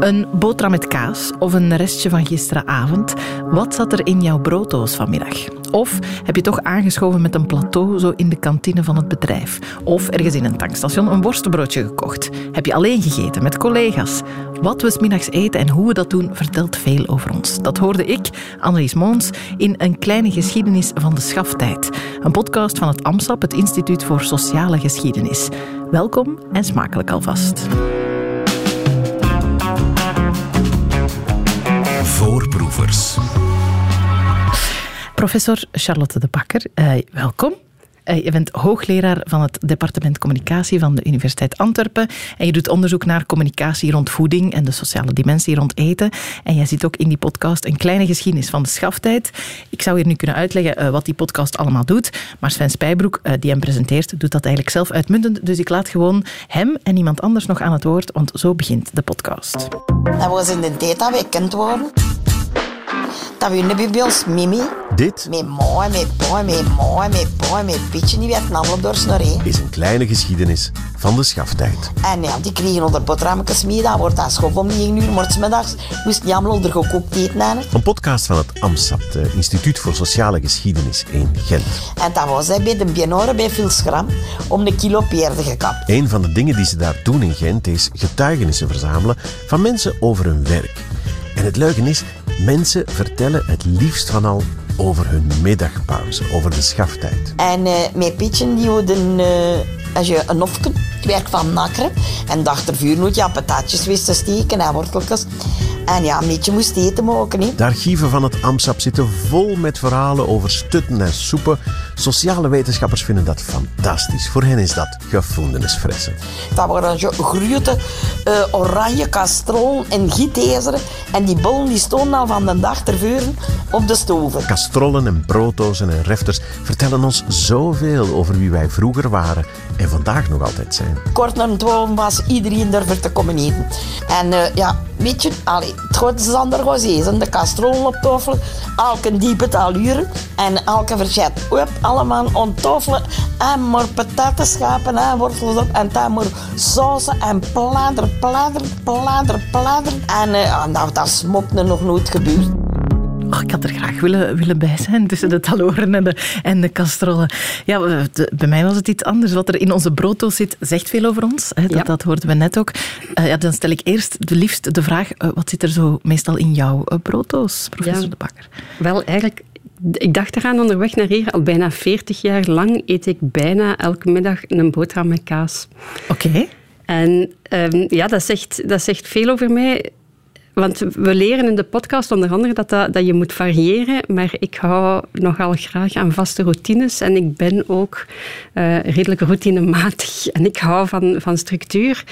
Een boterham met kaas of een restje van gisteravond. Wat zat er in jouw brooddoos vanmiddag? Of heb je toch aangeschoven met een plateau zo in de kantine van het bedrijf? Of ergens in een tankstation een worstenbroodje gekocht? Heb je alleen gegeten met collega's? Wat we smiddags eten en hoe we dat doen vertelt veel over ons. Dat hoorde ik, Annelies Moons, in Een kleine geschiedenis van de schaftijd. Een podcast van het AMSAP, het Instituut voor Sociale Geschiedenis. Welkom en smakelijk alvast. Voorproevers. Professor Charlotte de Bakker, eh, welkom. Uh, je bent hoogleraar van het departement communicatie van de Universiteit Antwerpen. En je doet onderzoek naar communicatie rond voeding en de sociale dimensie rond eten. En jij ziet ook in die podcast een kleine geschiedenis van de schaftijd. Ik zou hier nu kunnen uitleggen uh, wat die podcast allemaal doet. Maar Sven Spijbroek, uh, die hem presenteert, doet dat eigenlijk zelf uitmuntend. Dus ik laat gewoon hem en iemand anders nog aan het woord, want zo begint de podcast. Dat was in de tijd dat wij Dat we nu bij ons Mimi. Dit Met mooi, met boy, met mooi, met boy, met werd door snorren. is een kleine geschiedenis van de schaftijd. En ja, die kregen onder boterhammetjes mee. Dat wordt dat schof om 9 uur, mordsmiddags. Moest niet allemaal onder gekookt eten. Een podcast van het AMSAP, het Instituut voor Sociale Geschiedenis in Gent. En dat was hij bij de Bienoren bij Vilsgram om een kilo peerde gekapt. Een van de dingen die ze daar doen in Gent is getuigenissen verzamelen van mensen over hun werk. En het leuke is, mensen vertellen het liefst van al over hun middagpauze, over de schaftijd. En eh mijn Pietje, die hadden, eh, als je een hofje, het werk van nakkeren. En dacht er vuur moet je patatjes wist te steken en worteltjes. En ja, een beetje moest eten maken, hè. De archieven van het AMSAP zitten vol met verhalen over stutten en soepen. Sociale wetenschappers vinden dat fantastisch. Voor hen is dat gevoelensfressen. Dat waren grote eh, oranje kastrol en gietijzeren. En die bollen die stonden al van de dag ervoor op de stoven. Kastrollen en brooddozen en refters vertellen ons zoveel over wie wij vroeger waren en vandaag nog altijd zijn. Kort na twaalf was iedereen ervoor te komen eten. En eh, ja, weet je, allee, het was eten. De kastrollen op tafel, elke diepe taluren en elke verzet. Op, allemaal onttoffelen en maar patatenschapen en wortels op. En dan maar sausen en plader, plader, plader, plader. En nou, dat smokt er nog nooit gebeurd. Oh, ik had er graag willen, willen bij zijn tussen de taloren en de, en de kastrollen. Ja, de- bij mij was het iets anders. Wat er in onze brooddoos zit, zegt veel over ons. Hè, dat, Ja. dat hoorden we net ook. Eh, ja, dan stel ik eerst de liefst de vraag, eh, wat zit er zo meestal in jouw eh, brooddoos, professor Ja. De Bakker? Wel, eigenlijk, ik dacht eraan onderweg naar hier. Al bijna 40 jaar lang eet ik bijna elke middag een boterham met kaas. Oké. En ehm, ja, dat zegt, dat zegt veel over mij. Want we leren in de podcast onder andere dat, dat, dat je moet variëren. Maar ik hou nogal graag aan vaste routines. En ik ben ook eh, redelijk routinematig. En ik hou van, van structuur.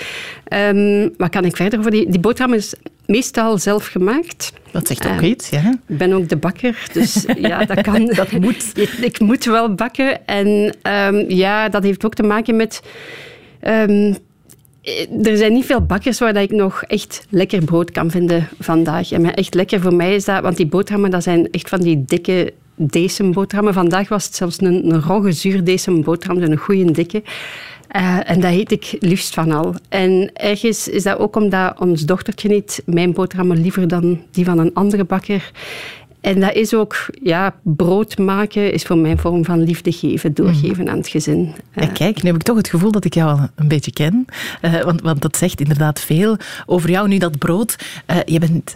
Ehm, wat kan ik verder over? Die, die boterham is meestal zelf gemaakt. Dat zegt ook Eh, iets, ja. Ik ben ook de bakker, dus ja, dat kan. Dat moet. Ik, moet wel bakken. En ehm, ja, dat heeft ook te maken met... ehm, eh, er zijn niet veel bakkers waar ik nog echt lekker brood kan vinden vandaag. En echt lekker voor mij is dat... Want die boterhammen, dat zijn echt van die dikke decemboterhammen. Vandaag was het zelfs een, een rogge zuur decemboterham, een goede dikke. Eh, en dat eet ik liefst van al. En ergens is dat ook omdat ons dochtertje niet mijn boterhammen liever dan die van een andere bakker. En dat is ook, ja, brood maken is voor mij een vorm van liefde geven, doorgeven aan het gezin. Kijk, nu heb ik toch het gevoel dat ik jou al een beetje ken. Eh, want, want dat zegt inderdaad veel over jou. Nu dat brood, eh, je bent,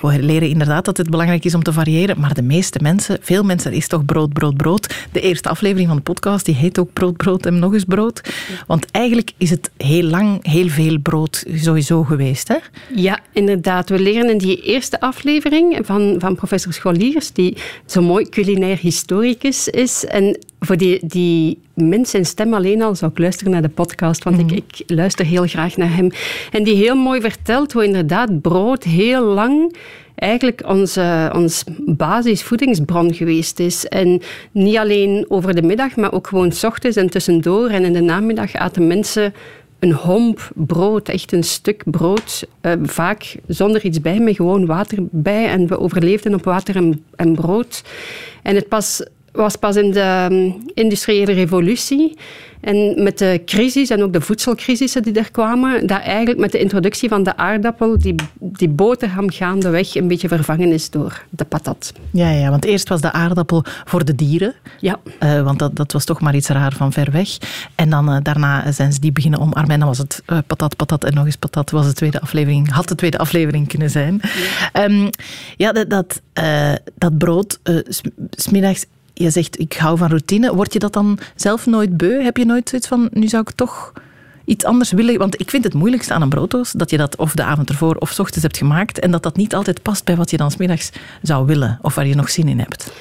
we leren inderdaad dat het belangrijk is om te variëren. Maar de meeste mensen, veel mensen, is toch brood, brood, brood. De eerste aflevering van de podcast die heet ook brood, brood en nog eens brood. Want eigenlijk is het heel lang heel veel brood sowieso geweest. Hè? Ja, inderdaad. We leren in die eerste aflevering van, van professor Scholiers, die zo mooi culinair historicus is. En voor die, die mens zijn stem alleen al zou ik luisteren naar de podcast, want ik, ik luister heel graag naar hem. En die heel mooi vertelt hoe inderdaad brood heel lang eigenlijk onze, ons basisvoedingsbron geweest is. En niet alleen over de middag, maar ook gewoon s ochtends en tussendoor. En in de namiddag aten mensen een homp brood, echt een stuk brood. eh, vaak zonder iets bij, met gewoon water bij. En we overleefden op water en, en brood. En het pas was pas in de ehm, industriële revolutie en met de crisis en ook de voedselcrisissen die er kwamen, dat eigenlijk met de introductie van de aardappel die, die boterham gaandeweg een beetje vervangen is door de patat. Ja, ja, want eerst was de aardappel voor de dieren. Ja. Uh, want dat, dat was toch maar iets raar van ver weg. En dan uh, daarna zijn ze die beginnen omarmen. En dan was het uh, patat, patat en nog eens patat. Was de tweede aflevering, had de tweede aflevering kunnen zijn. Ja, um, ja dat, dat, dat brood, smiddags je zegt, ik hou van routine. Word je dat dan zelf nooit beu? Heb je nooit zoiets van, nu zou ik toch iets anders willen? Want ik vind het moeilijkste aan een brooddoos dat je dat of de avond ervoor of s ochtends hebt gemaakt en dat dat niet altijd past bij wat je dan smiddags zou willen of waar je nog zin in hebt.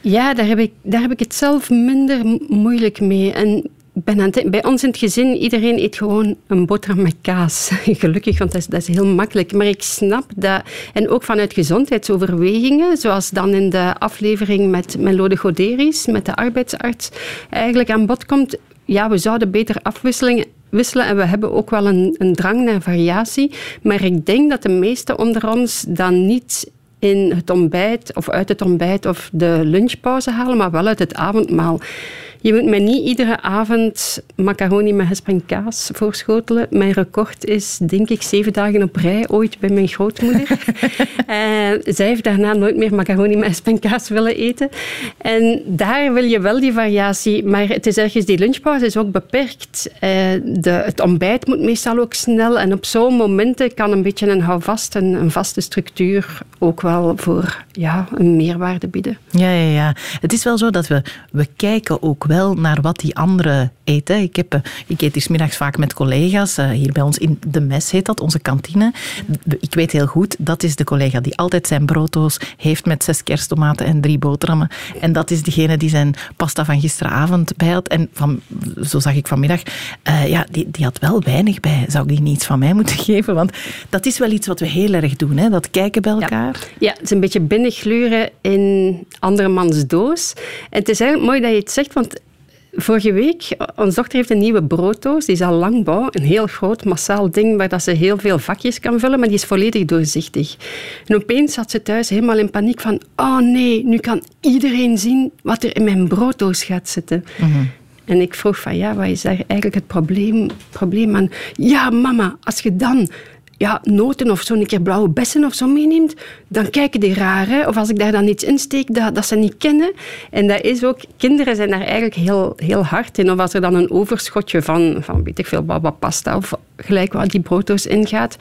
Ja, daar heb ik, daar heb ik het zelf minder moeilijk mee. En bij ons in het gezin, iedereen eet gewoon een boterham met kaas. Gelukkig, want dat is, dat is heel makkelijk. Maar ik snap dat, en ook vanuit gezondheidsoverwegingen, zoals dan in de aflevering met Melode Goderis, met de arbeidsarts, eigenlijk aan bod komt, ja, we zouden beter afwisseling wisselen en we hebben ook wel een, een drang naar variatie. Maar ik denk dat de meesten onder ons dan niet in het ontbijt of uit het ontbijt of de lunchpauze halen, maar wel uit het avondmaal. Je moet mij niet iedere avond macaroni met gesp en kaas voorschotelen. Mijn record is, denk ik, zeven dagen op rij ooit bij mijn grootmoeder. en zij heeft daarna nooit meer macaroni met gesp en kaas willen eten. En daar wil je wel die variatie. Maar het is ergens, die lunchpauze is ook beperkt. Eh, de, het ontbijt moet meestal ook snel. En op zo'n momenten kan een beetje een houvast, een, een vaste structuur ook wel voor ja, een meerwaarde bieden. Ja, ja, ja. Het is wel zo dat we, we kijken ook wel naar wat die anderen eten. Ik, heb, eh, ik eet hier middags vaak met collega's. Eh, hier bij ons in de mes heet dat, onze kantine. Ik weet heel goed, dat is de collega die altijd zijn brooddoos heeft met zes kersttomaten en drie boterhammen. En dat is degene die zijn pasta van gisteravond bij had. En van, zo zag ik vanmiddag, uh, ja, die, die had wel weinig bij. Zou ik die niet iets van mij moeten geven? Want dat is wel iets wat we heel erg doen, hè? dat kijken bij elkaar. Ja, ja het is een beetje binnengluren in andermans doos. En het is eigenlijk mooi dat je het zegt, want Vorige week, onze dochter heeft een nieuwe brooddoos. Die is al lang bouw. Een heel groot, massaal ding waar dat ze heel veel vakjes kan vullen, maar die is volledig doorzichtig. En opeens zat ze thuis helemaal in paniek van oh nee, nu kan iedereen zien wat er in mijn brooddoos gaat zitten. Mhm. En ik vroeg van ja, wat is daar eigenlijk het probleem, probleem aan? Ja, mama, als je dan ja, noten of zo een keer blauwe bessen of zo meeneemt, dan kijken die raar. Of als ik daar dan iets insteek dat, dat ze niet kennen. En dat is ook, kinderen zijn daar eigenlijk heel, heel hard in. Of als er dan een overschotje van, van weet ik veel, baba pasta of gelijk wat die brooddoos ingaat.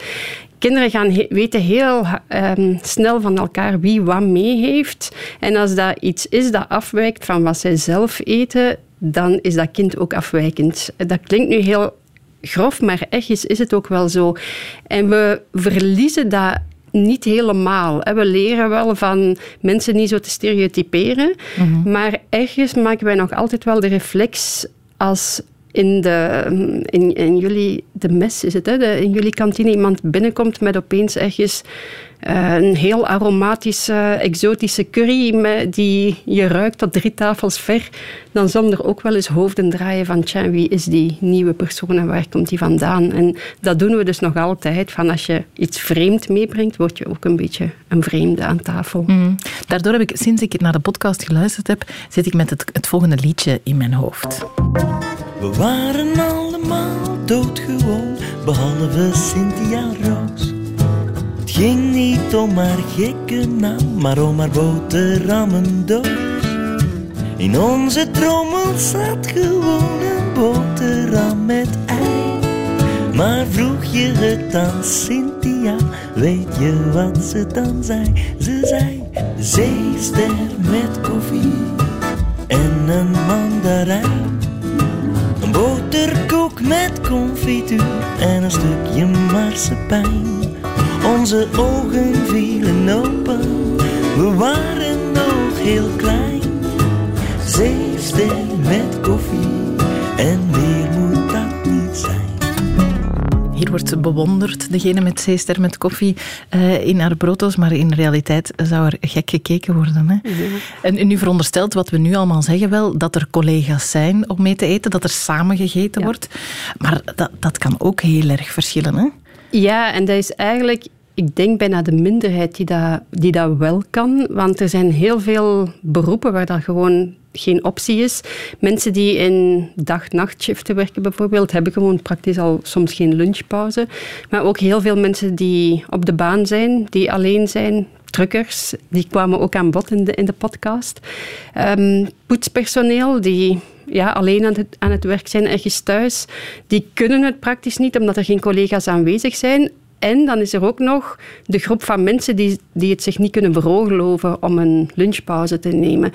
Kinderen gaan weten heel um, snel van elkaar wie wat mee heeft. En als dat iets is dat afwijkt van wat zij zelf eten, dan is dat kind ook afwijkend. Dat klinkt nu heel grof, maar echt is, is het ook wel zo. En we verliezen dat niet helemaal. We leren wel van mensen niet zo te stereotyperen, mhm. maar ergens maken wij nog altijd wel de reflex als in, de, in, in jullie, de mes is het, hè? in jullie kantine iemand binnenkomt met opeens ergens uh, een heel aromatische, exotische curry met, die je ruikt tot drie tafels ver, dan zullen er ook wel eens hoofden draaien van tja, wie is die nieuwe persoon en waar komt die vandaan? En dat doen we dus nog altijd. Van als je iets vreemd meebrengt, word je ook een beetje een vreemde aan tafel. Mm. Daardoor heb ik, sinds ik naar de podcast geluisterd heb, zit ik met het, het volgende liedje in mijn hoofd. We waren allemaal doodgewoon, behalve Cynthia Roos. Ging niet om haar gekke naam, maar om haar boterhammendoos. In onze trommel zat gewoon een boterham met ei. Maar vroeg je het aan Cynthia, weet je wat ze dan zei? Ze zei, zeester met koffie en een mandarijn. Een boterkoek met confituur en een stukje marsepein. Onze ogen vielen open, we waren nog heel klein. Zeester met koffie en meer moet dat niet zijn. Hier wordt bewonderd, degene met zeester met koffie uh, in haar brooddoos, maar in realiteit zou er gek gekeken worden. Hè? En nu veronderstelt wat we nu allemaal zeggen wel, dat er collega's zijn om mee te eten, dat er samen gegeten wordt. Maar dat, dat kan ook heel erg verschillen. Hè? Ja, en dat is eigenlijk ik denk bijna de minderheid die dat, die dat wel kan. Want er zijn heel veel beroepen waar dat gewoon geen optie is. Mensen die in dag-nachtshiften werken bijvoorbeeld, hebben gewoon praktisch al soms geen lunchpauze. Maar ook heel veel mensen die op de baan zijn, die alleen zijn, truckers, die kwamen ook aan bod in de, in de podcast. Um, poetspersoneel, die ja, alleen aan het, aan het werk zijn, ergens thuis, die kunnen het praktisch niet, omdat er geen collega's aanwezig zijn. En dan is er ook nog de groep van mensen die, die het zich niet kunnen veroorloven om een lunchpauze te nemen.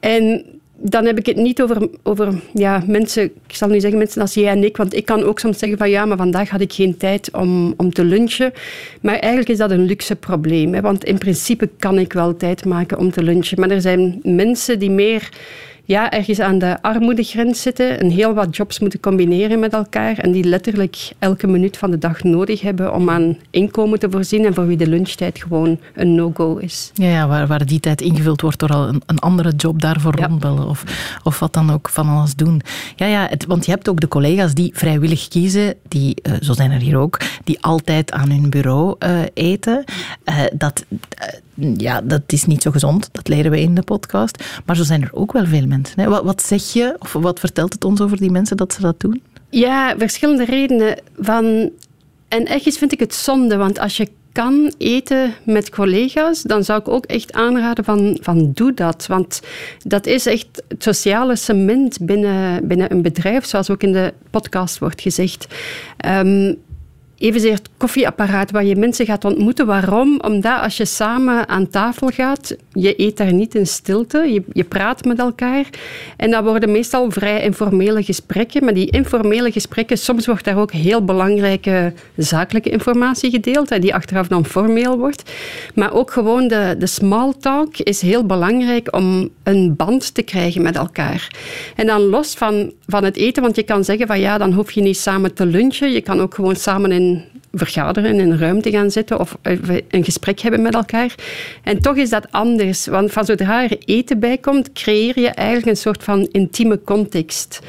En dan heb ik het niet over, over ja, mensen, ik zal nu zeggen mensen als jij en ik, want ik kan ook soms zeggen van ja, maar vandaag had ik geen tijd om, om te lunchen. Maar eigenlijk is dat een luxe probleem, hè, want in principe kan ik wel tijd maken om te lunchen. Maar er zijn mensen die meer ja, ergens aan de armoedegrens zitten en heel wat jobs moeten combineren met elkaar en die letterlijk elke minuut van de dag nodig hebben om aan inkomen te voorzien en voor wie de lunchtijd gewoon een no-go is. Ja, ja waar, waar die tijd ingevuld wordt door al een, een andere job daarvoor ja. rondbellen of, of wat dan ook van alles doen. Ja, ja het, want je hebt ook de collega's die vrijwillig kiezen, die, uh, zo zijn er hier ook, die altijd aan hun bureau uh, eten. Uh, dat ja, dat is niet zo gezond. Dat leren we in de podcast. Maar zo zijn er ook wel veel mensen. Wat, wat zeg je, of wat vertelt het ons over die mensen dat ze dat doen? Ja, verschillende redenen. Van, en ergens vind ik het zonde, want als je kan eten met collega's, dan zou ik ook echt aanraden van, van doe dat. Want dat is echt het sociale cement binnen, binnen een bedrijf, zoals ook in de podcast wordt gezegd. Um, evenzeer het koffieapparaat waar je mensen gaat ontmoeten. Waarom? Omdat als je samen aan tafel gaat, je eet daar niet in stilte, je, je praat met elkaar. En dat worden meestal vrij informele gesprekken. Maar die informele gesprekken, soms wordt daar ook heel belangrijke zakelijke informatie gedeeld, die achteraf dan formeel wordt. Maar ook gewoon de, de small talk is heel belangrijk om een band te krijgen met elkaar. En dan los van, van het eten, want je kan zeggen van ja, dan hoef je niet samen te lunchen. Je kan ook gewoon samen in vergaderen, in een ruimte gaan zitten of een gesprek hebben met elkaar. En toch is dat anders, want van zodra er eten bij komt, creëer je eigenlijk een soort van intieme context.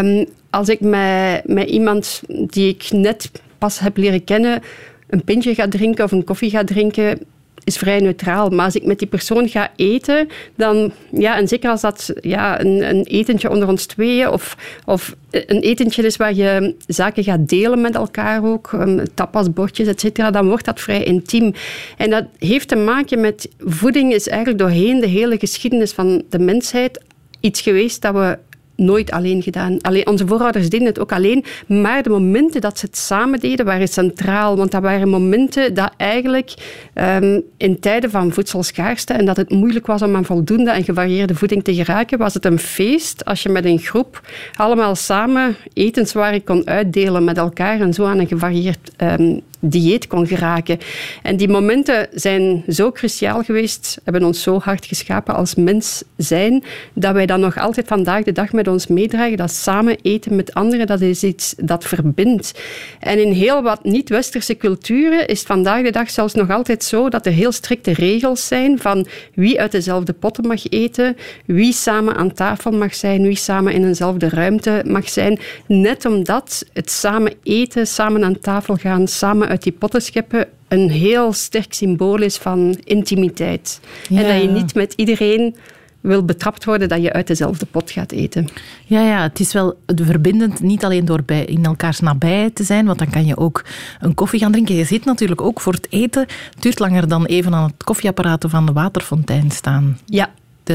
Um, als ik met, met iemand die ik net pas heb leren kennen een pintje ga drinken of een koffie ga drinken, is vrij neutraal. Maar als ik met die persoon ga eten, dan, ja, en zeker als dat ja, een, een etentje onder ons tweeën of, of een etentje is waar je zaken gaat delen met elkaar ook, um, tapasbordjes, et cetera, dan wordt dat vrij intiem. En dat heeft te maken met voeding is eigenlijk doorheen de hele geschiedenis van de mensheid iets geweest dat we nooit alleen gedaan. Alleen, onze voorouders deden het ook alleen, maar de momenten dat ze het samen deden waren centraal. Want dat waren momenten dat eigenlijk um, in tijden van voedselschaarste en dat het moeilijk was om aan voldoende en gevarieerde voeding te geraken, was het een feest als je met een groep allemaal samen etenswaren kon uitdelen met elkaar en zo aan een gevarieerd um, dieet kon geraken. En die momenten zijn zo cruciaal geweest, hebben ons zo hard geschapen als mens zijn, dat wij dan nog altijd vandaag de dag met ons meedragen. Dat samen eten met anderen, dat is iets dat verbindt. En in heel wat niet-westerse culturen is vandaag de dag zelfs nog altijd zo dat er heel strikte regels zijn van wie uit dezelfde potten mag eten, wie samen aan tafel mag zijn, wie samen in eenzelfde ruimte mag zijn. Net omdat het samen eten, samen aan tafel gaan, samen uit die potten scheppen een heel sterk symbool is van intimiteit. Ja. En dat je niet met iedereen wil betrapt worden dat je uit dezelfde pot gaat eten. Ja, ja het is wel verbindend, niet alleen door bij in elkaars nabij te zijn, want dan kan je ook een koffie gaan drinken. Je zit natuurlijk ook voor het eten. Het duurt langer dan even aan het koffieapparaat van de waterfontein staan. Ja.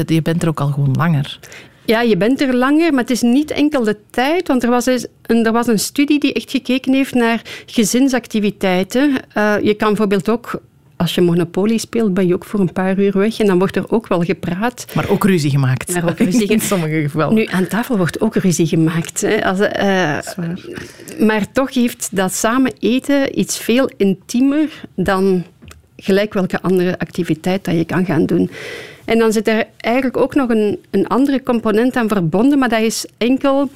Je bent er ook al gewoon langer. Ja, je bent er langer, maar het is niet enkel de tijd. Want er was, een, er was een studie die echt gekeken heeft naar gezinsactiviteiten. Uh, je kan bijvoorbeeld ook als je Monopoly speelt, ben je ook voor een paar uur weg en dan wordt er ook wel gepraat. Maar ook ruzie gemaakt. Maar ook ruzie in sommige gevallen. Nu, aan tafel wordt ook ruzie gemaakt. Hè. Als, uh, maar toch heeft dat samen eten iets veel intiemer dan gelijk welke andere activiteit dat je kan gaan doen. En dan zit er eigenlijk ook nog een, een andere component aan verbonden, maar dat is enkel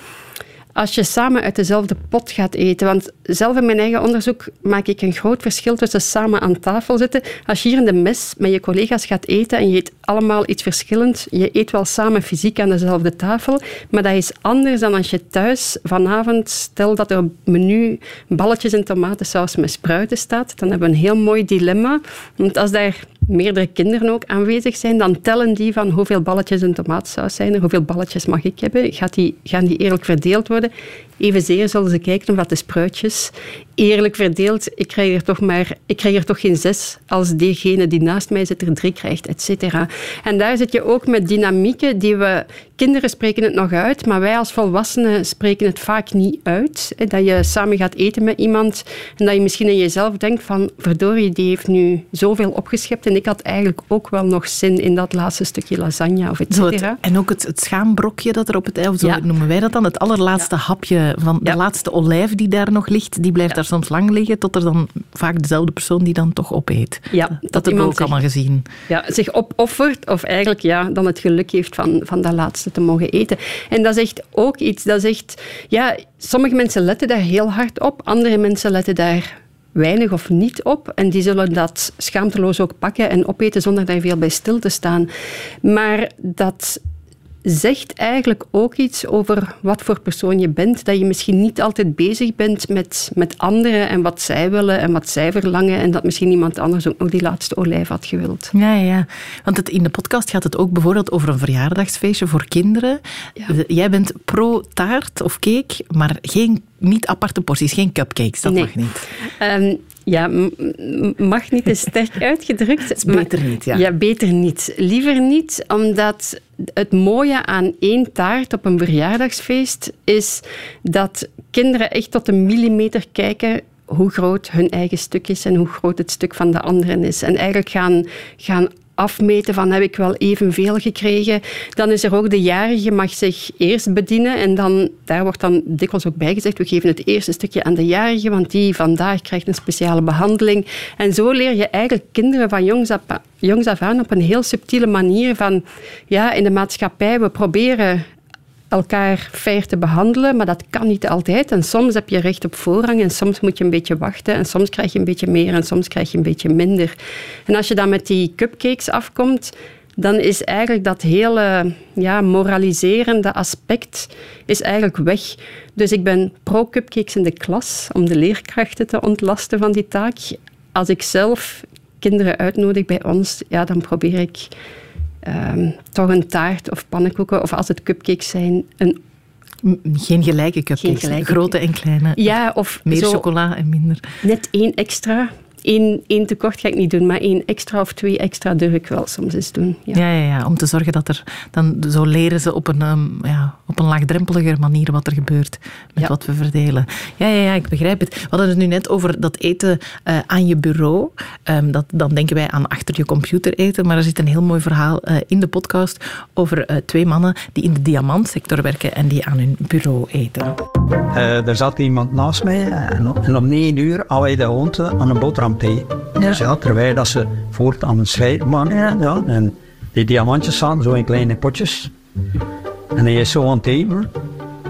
als je samen uit dezelfde pot gaat eten. Want zelf in mijn eigen onderzoek maak ik een groot verschil tussen samen aan tafel zitten. Als je hier in de mes met je collega's gaat eten en je eet allemaal iets verschillends, je eet wel samen fysiek aan dezelfde tafel, maar dat is anders dan als je thuis vanavond, stel dat er op menu balletjes in tomatensaus met spruiten staat, dan hebben we een heel mooi dilemma. Want als daar meerdere kinderen ook aanwezig zijn, dan tellen die van hoeveel balletjes in tomatensaus zijn hoeveel balletjes mag ik hebben, Gaat die, gaan die eerlijk verdeeld worden. Evenzeer zullen ze kijken of de spruitjes eerlijk verdeeld, ik krijg er toch, maar, ik krijg er toch geen zes als degene die naast mij zit er drie krijgt, et cetera. En daar zit je ook met dynamieken die we... Kinderen spreken het nog uit, maar wij als volwassenen spreken het vaak niet uit. Dat je samen gaat eten met iemand en dat je misschien in jezelf denkt van verdorie, die heeft nu zoveel opgeschept en ik had eigenlijk ook wel nog zin in dat laatste stukje lasagne of et cetera. En ook het, het schaambrokje dat er op het eiland, zo noemen wij dat dan, het allerlaatste hapje van de laatste olijf die daar nog ligt, die blijft daar soms lang liggen, tot er dan vaak dezelfde persoon die dan toch opeet. Ja, dat, dat hebben we ook allemaal gezien. Ja, zich opoffert of eigenlijk ja, dan het geluk heeft van, van dat laatste te mogen eten. En dat is echt ook iets, dat echt... Ja, sommige mensen letten daar heel hard op, andere mensen letten daar weinig of niet op. En die zullen dat schaamteloos ook pakken en opeten zonder daar veel bij stil te staan. Maar dat zegt eigenlijk ook iets over wat voor persoon je bent. Dat je misschien niet altijd bezig bent met, met anderen en wat zij willen en wat zij verlangen. En dat misschien iemand anders ook nog die laatste olijf had gewild. Ja, ja. Want het, in de podcast gaat het ook bijvoorbeeld over een verjaardagsfeestje voor kinderen. Jij bent pro-taart of cake, maar geen, niet aparte porties, geen cupcakes. Dat mag niet. Um, ja, mag niet is sterk uitgedrukt. beter niet, ja. Ja, beter niet. Liever niet, omdat het mooie aan één taart op een verjaardagsfeest is dat kinderen echt tot een millimeter kijken hoe groot hun eigen stuk is en hoe groot het stuk van de anderen is. En eigenlijk gaan, gaan afmeten van heb ik wel evenveel gekregen. Dan is er ook de jarige mag zich eerst bedienen en dan, daar wordt dan dikwijls ook bijgezegd, we geven het eerste stukje aan de jarige, want die vandaag krijgt een speciale behandeling. En zo leer je eigenlijk kinderen van jongs af, jongs af aan op een heel subtiele manier van ja, in de maatschappij, we proberen elkaar fair te behandelen, maar dat kan niet altijd. En soms heb je recht op voorrang en soms moet je een beetje wachten en soms krijg je een beetje meer en soms krijg je een beetje minder. En als je dan met die cupcakes afkomt, dan is eigenlijk dat hele ja, moraliserende aspect is eigenlijk weg. Dus ik ben pro-cupcakes in de klas om de leerkrachten te ontlasten van die taak. Als ik zelf kinderen uitnodig bij ons, ja, dan probeer ik um, toch een taart of pannenkoeken, of als het cupcakes zijn, een geen gelijke cupcakes, grote en kleine. Ja, of meer chocola en minder. Net één extra één, één tekort ga ik niet doen, maar één extra of twee extra durf ik wel soms eens doen. Ja, ja, ja, ja om te zorgen dat er... Dan zo leren ze op een, um, ja, op een laagdrempeliger manier wat er gebeurt met wat we verdelen. Ja, ja, ja, ik begrijp het. We hadden het nu net over dat eten uh, aan je bureau. Um, dat, dan denken wij aan achter je computer eten, maar er zit een heel mooi verhaal uh, in de podcast over uh, twee mannen die in de diamantsector werken en die aan hun bureau eten. er zat iemand naast mij en om negen uur hadden wij de hond aan een boterham ja. Ja, terwijl dat ze voort aan het scheiden waren. Ja. ja. En die diamantjes staan zo in kleine potjes. En hij is zo aan het eten.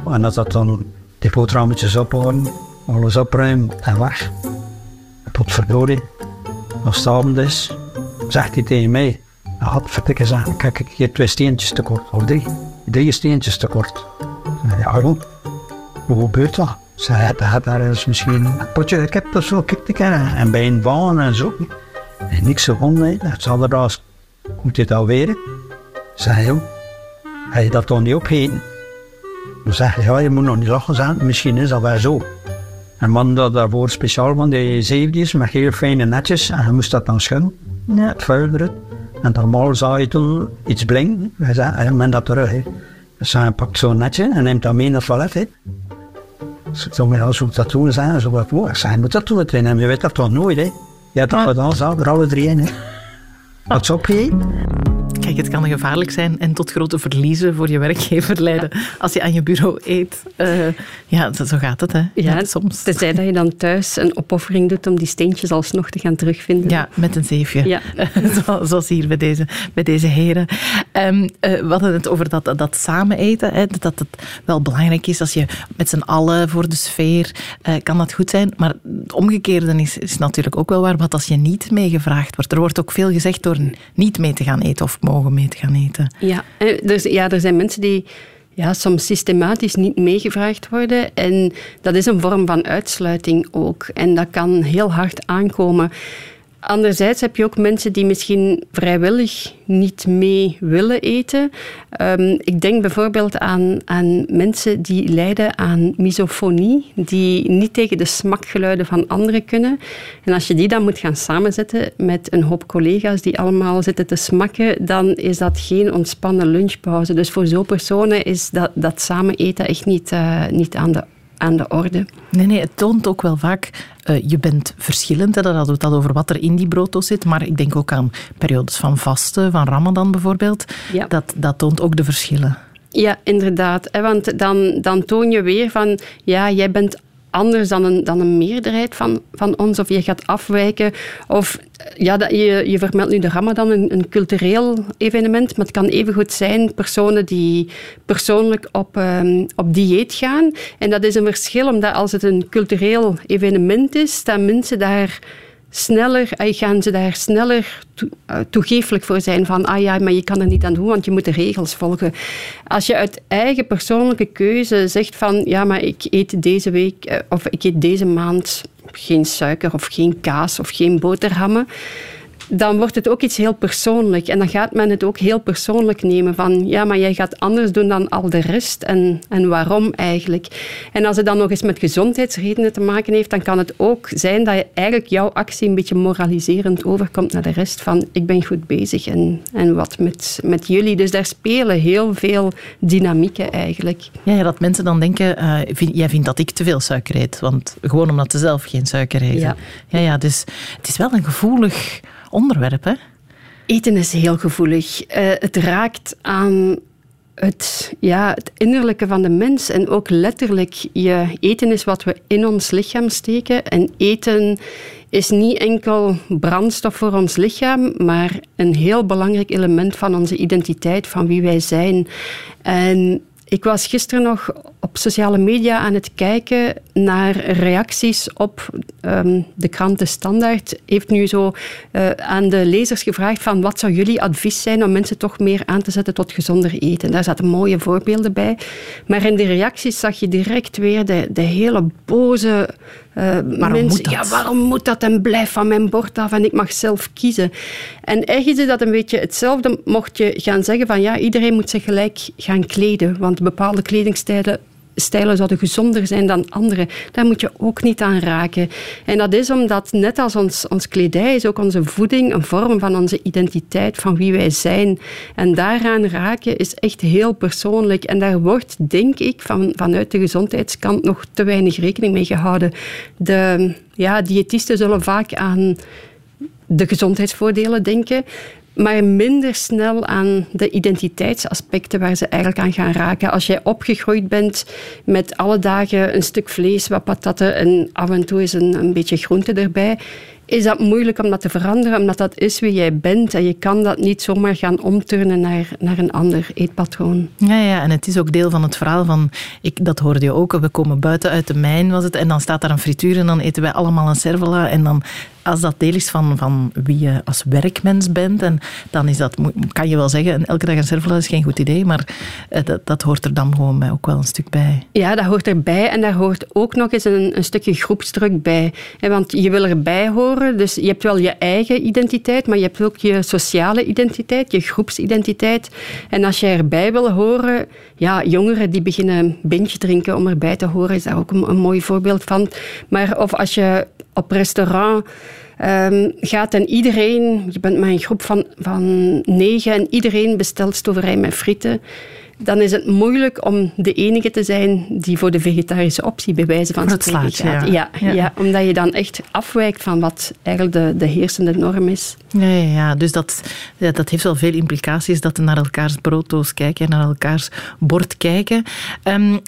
En als dat dan die boterhammetjes ophouden, alles opruimen en weg. Potverdorie. Als het avond is, zegt hij tegen mij. Hij had vertikken zeggen, kijk ik hier twee steentjes tekort. Of drie. Drie steentjes tekort. Ja, hoe gebeurt dat? Ze had daar eens misschien een potje ik heb dat zo te kennen. En bij een baan en zo. En niks gevonden. Dat zal er als, moet dit alweer? Zei joh, ga je dat toch niet opgeten? Dan zeg ja, je moet nog niet lachen zijn. Misschien is dat wel zo. En man dat daarvoor speciaal van die zeefjes met heel fijne netjes. En je moest dat dan schudden. Ja. Het vuil En normaal zou je toen iets blinken. Hij zei, hij men dat terug. He. Dus hij pakt zo'n netje en neemt dat mee naar het toilet. Met als dat doen zijn, zo wat voor. Zij moet dat doen meteen en je weet dat toch nooit, hè? Ja, dat we dan zo, er alle drie in, hè? Wat is opgegeten? Kijk, het kan gevaarlijk zijn en tot grote verliezen voor je werkgever leiden als je aan je bureau eet. Uh, ja, zo gaat het, hè? Ja, soms. Tenzij dat je dan thuis een opoffering doet om die steentjes alsnog te gaan terugvinden. Ja, met een zeefje. Ja. zoals hier bij deze, bij deze heren. Um, we hadden het over dat, dat samen eten. Hè, dat het wel belangrijk is als je met z'n allen voor de sfeer uh, kan dat goed zijn. Maar het omgekeerde is, is natuurlijk ook wel waar. Wat als je niet meegevraagd wordt. Er wordt ook veel gezegd door niet mee te gaan eten of mogen mee te gaan eten. Ja, dus, ja er zijn mensen die ja, soms systematisch niet meegevraagd worden. En dat is een vorm van uitsluiting ook. En dat kan heel hard aankomen. Anderzijds heb je ook mensen die misschien vrijwillig niet mee willen eten. Um, ik denk bijvoorbeeld aan, aan mensen die lijden aan misofonie, die niet tegen de smakgeluiden van anderen kunnen. En als je die dan moet gaan samenzetten met een hoop collega's die allemaal zitten te smakken, dan is dat geen ontspannen lunchpauze. Dus voor zo'n personen is dat, dat samen eten echt niet, uh, niet aan de aan de orde. Nee, nee, het toont ook wel vaak, uh, je bent verschillend. Hè, dat hadden we het al over wat er in die brooddoos zit. Maar ik denk ook aan periodes van vasten, van ramadan bijvoorbeeld. Ja. Dat, dat toont ook de verschillen. Ja, inderdaad. Want dan, dan toon je weer van, ja, jij bent anders dan een, dan een meerderheid van, van ons, of je gaat afwijken. Of ja, dat, je, je vermeldt nu de Ramadan, een, een cultureel evenement, maar het kan evengoed zijn personen die persoonlijk op, um, op dieet gaan. En dat is een verschil, omdat als het een cultureel evenement is, dat mensen daar sneller, eh, gaan ze daar sneller eh, toegeeflijk voor zijn van ah ja, maar je kan er niet aan doen, want je moet de regels volgen. Als je uit eigen persoonlijke keuze zegt van ja, maar ik eet deze week eh, of ik eet deze maand geen suiker of geen kaas of geen boterhammen, dan wordt het ook iets heel persoonlijk. En dan gaat men het ook heel persoonlijk nemen van ja, maar jij gaat anders doen dan al de rest. En, en waarom eigenlijk? En als het dan nog eens met gezondheidsredenen te maken heeft, dan kan het ook zijn dat je eigenlijk jouw actie een beetje moraliserend overkomt naar de rest van ik ben goed bezig en, en wat met, met jullie. Dus daar spelen heel veel dynamieken eigenlijk. Ja, ja dat mensen dan denken, uh, vind, jij vindt dat ik te veel suiker eet. Want gewoon omdat ze zelf geen suiker eten. Ja. Ja, ja, dus het is wel een gevoelig onderwerp, hè? Eten is heel gevoelig. Uh, het raakt aan het, ja, het innerlijke van de mens. En ook letterlijk, je eten is wat we in ons lichaam steken. En eten is niet enkel brandstof voor ons lichaam, maar een heel belangrijk element van onze identiteit, van wie wij zijn. En ik was gisteren nog op sociale media aan het kijken naar reacties op um, de krant De Standaard. Heeft nu zo uh, aan de lezers gevraagd van wat zou jullie advies zijn om mensen toch meer aan te zetten tot gezonder eten. Daar zaten mooie voorbeelden bij. Maar in de reacties zag je direct weer de, de hele boze uh, waarom mensen, moet dat? Ja, waarom moet dat en blijf van mijn bord af en ik mag zelf kiezen. En eigenlijk is dat een beetje hetzelfde mocht je gaan zeggen van ja, iedereen moet zich gelijk gaan kleden, want bepaalde kledingstijlen stijlen zouden gezonder zijn dan andere. Daar moet je ook niet aan raken. En dat is omdat, net als ons, ons kledij, is ook onze voeding een vorm van onze identiteit, van wie wij zijn. En daaraan raken is echt heel persoonlijk. En daar wordt, denk ik, van, vanuit de gezondheidskant nog te weinig rekening mee gehouden. De ja, diëtisten zullen vaak aan de gezondheidsvoordelen denken maar minder snel aan de identiteitsaspecten waar ze eigenlijk aan gaan raken. Als jij opgegroeid bent met alle dagen een stuk vlees, wat patatten en af en toe is een, een beetje groente erbij, is dat moeilijk om dat te veranderen, omdat dat is wie jij bent. En je kan dat niet zomaar gaan omturnen naar, naar een ander eetpatroon. Ja, ja, en het is ook deel van het verhaal van, ik, dat hoorde je ook, we komen buiten uit de mijn was het, en dan staat daar een frituur en dan eten wij allemaal een cervela en dan als dat deel is van, van wie je als werkmens bent, en dan is dat, kan je wel zeggen, elke dag een cervela is geen goed idee, maar eh, dat, dat hoort er dan gewoon ook wel een stuk bij. Ja, dat hoort erbij en daar hoort ook nog eens een, stukje groepsdruk bij. Want je wil erbij horen, dus je hebt wel je eigen identiteit, maar je hebt ook je sociale identiteit, je groepsidentiteit. En als je erbij wil horen, ja, jongeren die beginnen bintje drinken om erbij te horen, is daar ook een, een mooi voorbeeld van. Maar of als je op restaurant um, gaat en iedereen, je bent met een groep van, van negen en iedereen bestelt stoverij met frieten, dan is het moeilijk om de enige te zijn die voor de vegetarische optie bij wijze van spreken gaat. Ja. Ja, ja. omdat je dan echt afwijkt van wat eigenlijk de, de heersende norm is. Ja, ja, ja. dus dat, dat heeft wel veel implicaties, dat we naar elkaars brooddoos kijken, naar elkaars bord kijken. Um,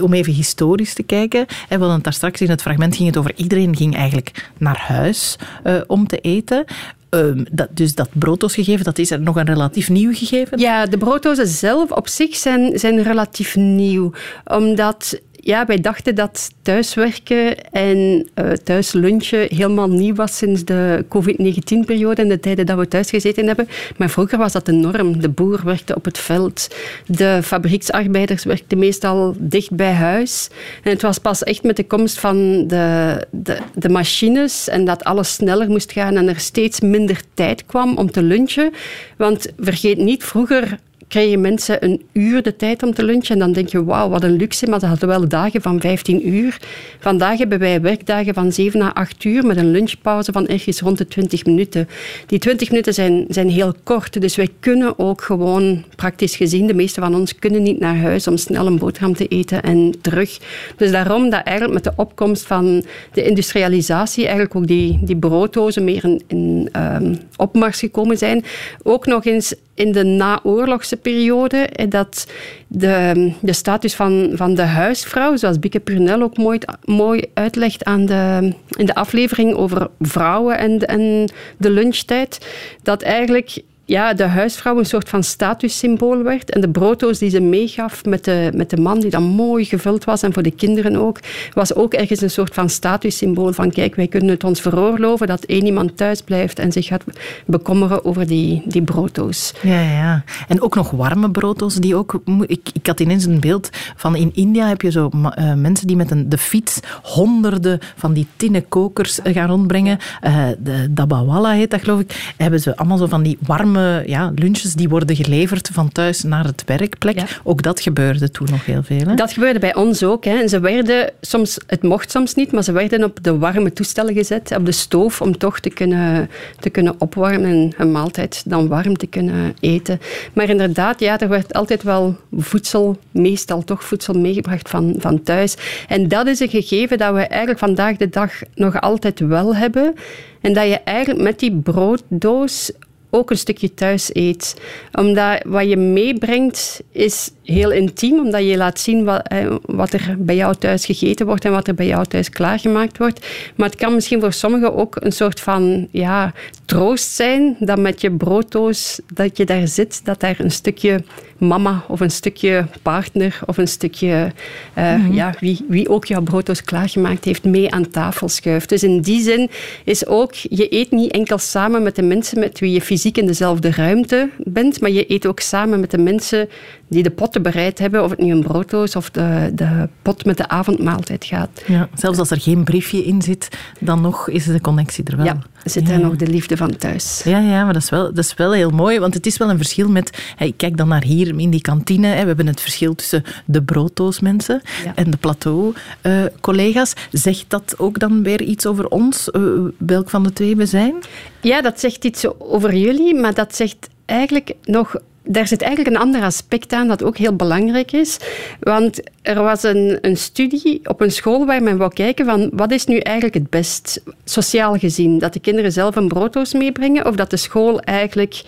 om even historisch te kijken. We hadden daar straks in het fragment ging het over iedereen ging eigenlijk naar huis uh, om te eten. Ehm, dat, dus dat brooddoosgegeven, dat is er nog een relatief nieuw gegeven? Ja, de brooddozen zelf op zich zijn, zijn relatief nieuw. Omdat ja, wij dachten dat thuiswerken en uh, thuis lunchen helemaal nieuw was sinds de COVID-19-periode en de tijden dat we thuis gezeten hebben. Maar vroeger was dat de norm. De boer werkte op het veld. De fabrieksarbeiders werkten meestal dicht bij huis. En het was pas echt met de komst van de, de, de machines en dat alles sneller moest gaan en er steeds minder tijd kwam om te lunchen. Want vergeet niet, vroeger krijgen mensen een uur de tijd om te lunchen. En dan denk je, wauw, wat een luxe. Maar ze hadden wel dagen van 15 uur. Vandaag hebben wij werkdagen van 7 à 8 uur met een lunchpauze van ergens rond de 20 minuten. Die 20 minuten zijn, zijn heel kort. Dus wij kunnen ook gewoon, praktisch gezien, de meeste van ons kunnen niet naar huis om snel een boterham te eten en terug. Dus daarom dat eigenlijk met de opkomst van de industrialisatie eigenlijk ook die, die brooddozen meer in, in um, opmars gekomen zijn. Ook nog eens in de naoorlogse periode dat de, de status van, van de huisvrouw, zoals Bieke Purnell ook mooi, mooi uitlegt aan de, in de aflevering over vrouwen en, en de lunchtijd, dat eigenlijk ja, de huisvrouw een soort van statussymbool werd. En de brooddoos die ze meegaf met de, met de man, die dan mooi gevuld was, en voor de kinderen ook, was ook ergens een soort van statussymbool van kijk, wij kunnen het ons veroorloven dat één iemand thuis blijft en zich gaat bekommeren over die, die brooddoos. Ja, ja. En ook nog warme brooddoos die ook... Ik, ik had ineens een beeld van in India heb je zo uh, mensen die met een, de fiets honderden van die tinnen kokers gaan rondbrengen. Uh, de Dabawala heet dat, geloof ik. Hebben ze allemaal zo van die warme ja, lunches die worden geleverd van thuis naar het werkplek. Ook dat gebeurde toen nog heel veel. Hè? Dat gebeurde bij ons ook. Hè. En ze werden soms, het mocht soms niet, maar ze werden op de warme toestellen gezet, op de stoof, om toch te kunnen, te kunnen opwarmen en een maaltijd dan warm te kunnen eten. Maar inderdaad, ja, er werd altijd wel voedsel, meestal toch voedsel meegebracht van, van thuis. En dat is een gegeven dat we eigenlijk vandaag de dag nog altijd wel hebben. En dat je eigenlijk met die brooddoos ook een stukje thuis eet. Omdat wat je meebrengt is heel intiem, omdat je laat zien wat, eh, wat, er bij jou thuis gegeten wordt en wat er bij jou thuis klaargemaakt wordt. Maar het kan misschien voor sommigen ook een soort van ja, troost zijn dat met je brooddoos dat je daar zit, dat daar een stukje mama of een stukje partner of een stukje uh, mm -hmm. ja, wie, wie ook jouw brooddoos klaargemaakt heeft, mee aan tafel schuift. Dus in die zin is ook, je eet niet enkel samen met de mensen met wie je fysiek in dezelfde ruimte bent, maar je eet ook samen met de mensen die de potten bereid hebben, of het nu een brooddoos of de, de pot met de avondmaaltijd gaat. Ja, zelfs als er geen briefje in zit, dan nog is de connectie er wel. Ja, zit er nog de liefde van thuis. Ja, ja maar dat is, wel, dat is wel heel mooi, want het is wel een verschil met... Ik kijk dan naar hier in die kantine. We hebben het verschil tussen de brooddoosmensen ja. en de plateau-collega's. Zegt dat ook dan weer iets over ons, uh, welk van de twee we zijn? Ja, dat zegt iets over jullie, maar dat zegt eigenlijk nog daar zit eigenlijk een ander aspect aan dat ook heel belangrijk is. Want er was een, een studie op een school waar men wou kijken van wat is nu eigenlijk het best, sociaal gezien. Dat de kinderen zelf een brooddoos meebrengen of dat de school eigenlijk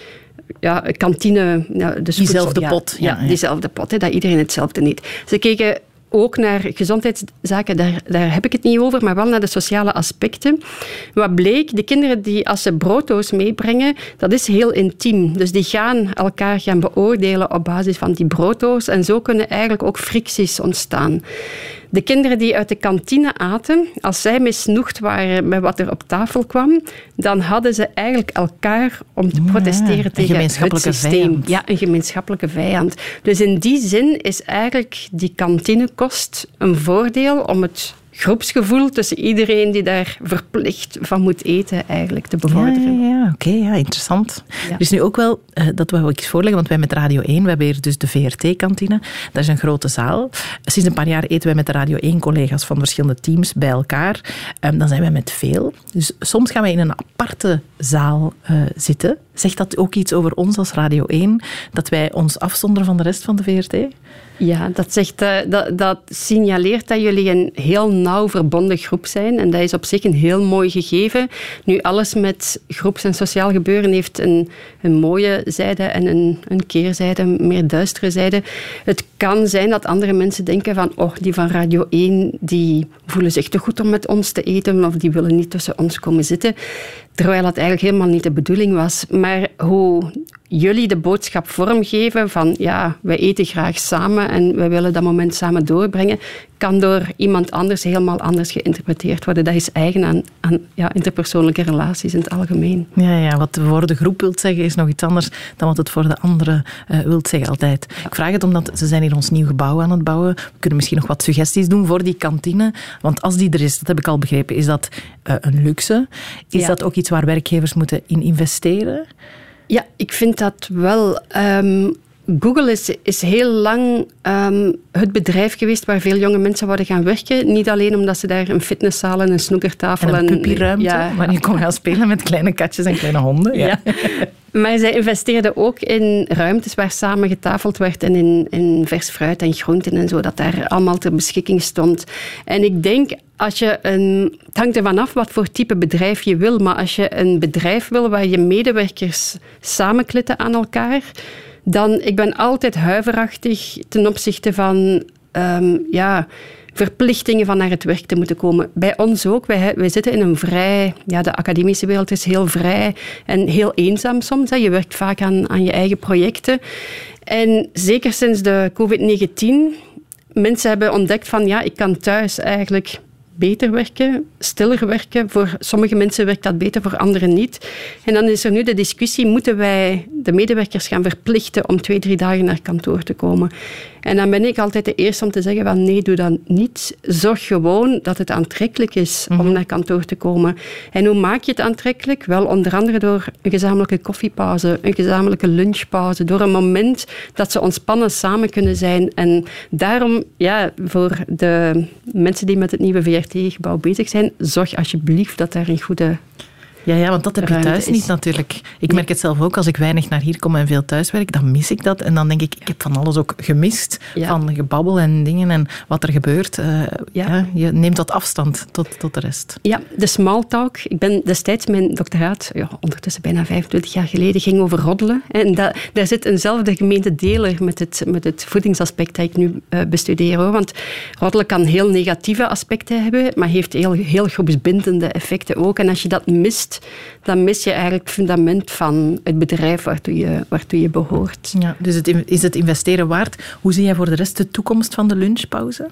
ja, kantine... Ja, dus diezelfde pot. Ja, ja, diezelfde pot, hè, dat iedereen hetzelfde eet. Ze keken ook naar gezondheidszaken, daar, daar heb ik het niet over, maar wel naar de sociale aspecten. Wat bleek, de kinderen die als ze brooddoos meebrengen, dat is heel intiem. Dus die gaan elkaar gaan beoordelen op basis van die brooddoos en zo kunnen eigenlijk ook fricties ontstaan. De kinderen die uit de kantine aten, als zij misnoegd waren met wat er op tafel kwam, dan hadden ze eigenlijk elkaar om te protesteren ja, tegen het systeem. Vijand. Ja, een gemeenschappelijke vijand. Dus in die zin is eigenlijk die kantinekost een voordeel om het groepsgevoel tussen iedereen die daar verplicht van moet eten eigenlijk te bevorderen. Ja, ja oké, okay, ja, interessant. Ja. Dus nu ook wel, uh, dat wil ik eens voorleggen, want wij met Radio 1, we hebben hier dus de VRT-kantine, dat is een grote zaal. Sinds een paar jaar eten wij met de Radio 1-collega's van verschillende teams bij elkaar. Um, dan zijn wij met veel. Dus soms gaan wij in een aparte zaal uh, zitten. Zegt dat ook iets over ons als Radio 1, dat wij ons afzonderen van de rest van de VRT? Ja, dat, zegt, uh, dat, dat signaleert dat jullie een heel nauw verbonden groep zijn. En dat is op zich een heel mooi gegeven. Nu, alles met groeps- en sociaal gebeuren heeft een, een mooie zijde en een, een keerzijde, een meer duistere zijde. Het kan zijn dat andere mensen denken van, oh, die van Radio 1, die voelen zich te goed om met ons te eten, of die willen niet tussen ons komen zitten. Terwijl dat eigenlijk helemaal niet de bedoeling was. Maar hoe jullie de boodschap vormgeven van ja, wij eten graag samen en wij willen dat moment samen doorbrengen, kan door iemand anders helemaal anders geïnterpreteerd worden. Dat is eigen aan, aan ja, interpersoonlijke relaties in het algemeen. Ja, ja, wat voor de groep wilt zeggen is nog iets anders dan wat het voor de anderen uh, wilt zeggen altijd. Ik vraag het omdat ze zijn hier ons nieuw gebouw aan het bouwen. We kunnen misschien nog wat suggesties doen voor die kantine. Want als die er is, dat heb ik al begrepen, is dat uh, een luxe. Is Ja. dat ook iets waar werkgevers moeten in investeren? Ja, ik vind dat wel. Ehm, Google is, is heel lang ehm, het bedrijf geweest waar veel jonge mensen wouden gaan werken. Niet alleen omdat ze daar een fitnesszaal en een snoekertafel En een puppyruimte, Ja, waar je kon gaan spelen met kleine katjes en kleine honden. Ja. Ja. Maar zij investeerden ook in ruimtes waar samen getafeld werd en in, in vers fruit en groenten en zo, dat daar allemaal ter beschikking stond. En ik denk, als je een, het hangt ervan af wat voor type bedrijf je wil, maar als je een bedrijf wil waar je medewerkers samenklitten aan elkaar, dan, ik ben altijd huiverachtig ten opzichte van, ehm, ja verplichtingen van naar het werk te moeten komen. Bij ons ook. Wij, wij zitten in een vrij... Ja, de academische wereld is heel vrij en heel eenzaam soms. Hè. Je werkt vaak aan, aan je eigen projecten. En zeker sinds de COVID-19... Mensen hebben ontdekt van... Ja, ik kan thuis eigenlijk beter werken, stiller werken. Voor sommige mensen werkt dat beter, voor anderen niet. En dan is er nu de discussie, moeten wij de medewerkers gaan verplichten om twee, drie dagen naar kantoor te komen? En dan ben ik altijd de eerste om te zeggen van nee, doe dat niet. Zorg gewoon dat het aantrekkelijk is om naar kantoor te komen. En hoe maak je het aantrekkelijk? Wel, onder andere door een gezamenlijke koffiepauze, een gezamenlijke lunchpauze, door een moment dat ze ontspannen samen kunnen zijn. En daarom, ja, voor de mensen die met het nieuwe VRT-gebouw bezig zijn, zorg alsjeblieft dat daar een goede Ja, ja, want dat heb je thuis is. niet natuurlijk. Ik merk het zelf ook, als ik weinig naar hier kom en veel thuiswerk, dan mis ik dat. En dan denk ik, ik heb van alles ook gemist. Ja. Van gebabbel en dingen en wat er gebeurt. Eh, ja. Ja. je neemt dat afstand tot, tot de rest. Ja, de small talk. Ik ben destijds mijn doctoraat, ja, ondertussen bijna 25 jaar geleden, ging over roddelen. En da, daar zit eenzelfde gemeente deler met het, met het voedingsaspect dat ik nu eh, bestudeer. Hoor. Want roddelen kan heel negatieve aspecten hebben, maar heeft heel, heel groepsbindende effecten ook. En als je dat mist, dan mis je eigenlijk het fundament van het bedrijf waartoe je, waartoe je behoort. Ja, dus het, is het investeren waard? Hoe zie jij voor de rest de toekomst van de lunchpauze?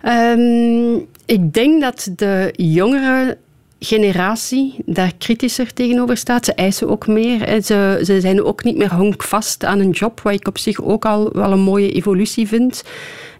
Ehm, ik denk dat de jongere generatie daar kritischer tegenover staat. Ze eisen ook meer. Ze, ze zijn ook niet meer honkvast aan een job, wat ik op zich ook al wel een mooie evolutie vind.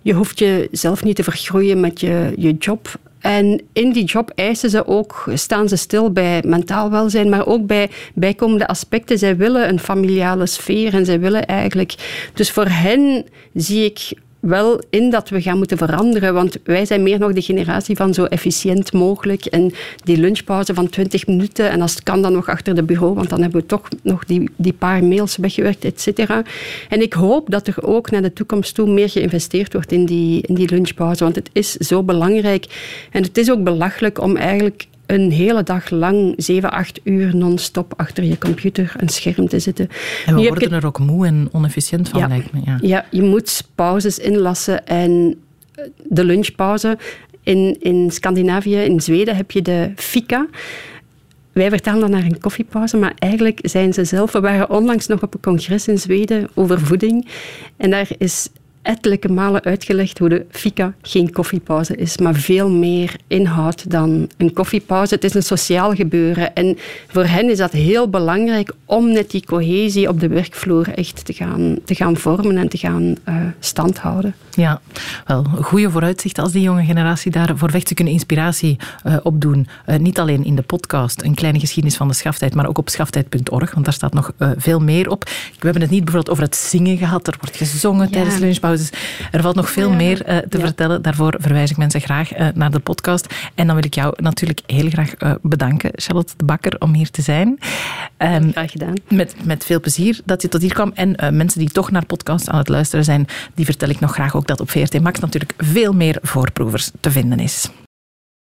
Je hoeft jezelf niet te vergroeien met je, je job. En in die job eisen ze ook, staan ze stil bij mentaal welzijn, maar ook bij bijkomende aspecten. Zij willen een familiale sfeer en zij willen eigenlijk... Dus voor hen zie ik wel in dat we gaan moeten veranderen. Want wij zijn meer nog de generatie van zo efficiënt mogelijk. En die lunchpauze van 20 minuten. En als het kan dan nog achter de bureau. Want dan hebben we toch nog die, die paar mails weggewerkt, et cetera. En ik hoop dat er ook naar de toekomst toe meer geïnvesteerd wordt in die, in die lunchpauze. Want het is zo belangrijk. En het is ook belachelijk om eigenlijk een hele dag lang, 7, 8 uur non-stop achter je computer, een scherm te zitten. En we Nu worden er ook moe en onefficiënt van, Ja. lijkt me. Ja. ja, je moet pauzes inlassen en eh, de lunchpauze. In, in Scandinavië, in Zweden, heb je de fika. Wij vertalen dat naar een koffiepauze, maar eigenlijk zijn ze zelf... We waren onlangs nog op een congres in Zweden over voeding. En daar is ettelijke malen uitgelegd hoe de fika geen koffiepauze is, maar veel meer inhoud dan een koffiepauze. Het is een sociaal gebeuren. En voor hen is dat heel belangrijk om net die cohesie op de werkvloer echt te gaan, te gaan vormen en te gaan eh standhouden. Ja, wel, goede vooruitzichten als die jonge generatie daarvoor vecht. Ze kunnen inspiratie eh, opdoen. Eh, niet alleen in de podcast, een kleine geschiedenis van de schaftijd, maar ook op schaftijd.org, want daar staat nog veel meer op. We hebben het niet bijvoorbeeld over het zingen gehad. Er wordt gezongen Ja. tijdens Er valt nog veel meer eh, te Ja. vertellen. Daarvoor verwijs ik mensen graag eh, naar de podcast. En dan wil ik jou natuurlijk heel graag eh, bedanken, Charlotte de Bakker, om hier te zijn. Ehm, Graag gedaan. met, met veel plezier dat je tot hier kwam. En mensen die toch naar podcasts aan het luisteren zijn, die vertel ik nog graag ook dat op VRT Max natuurlijk veel meer voorproevers te vinden is.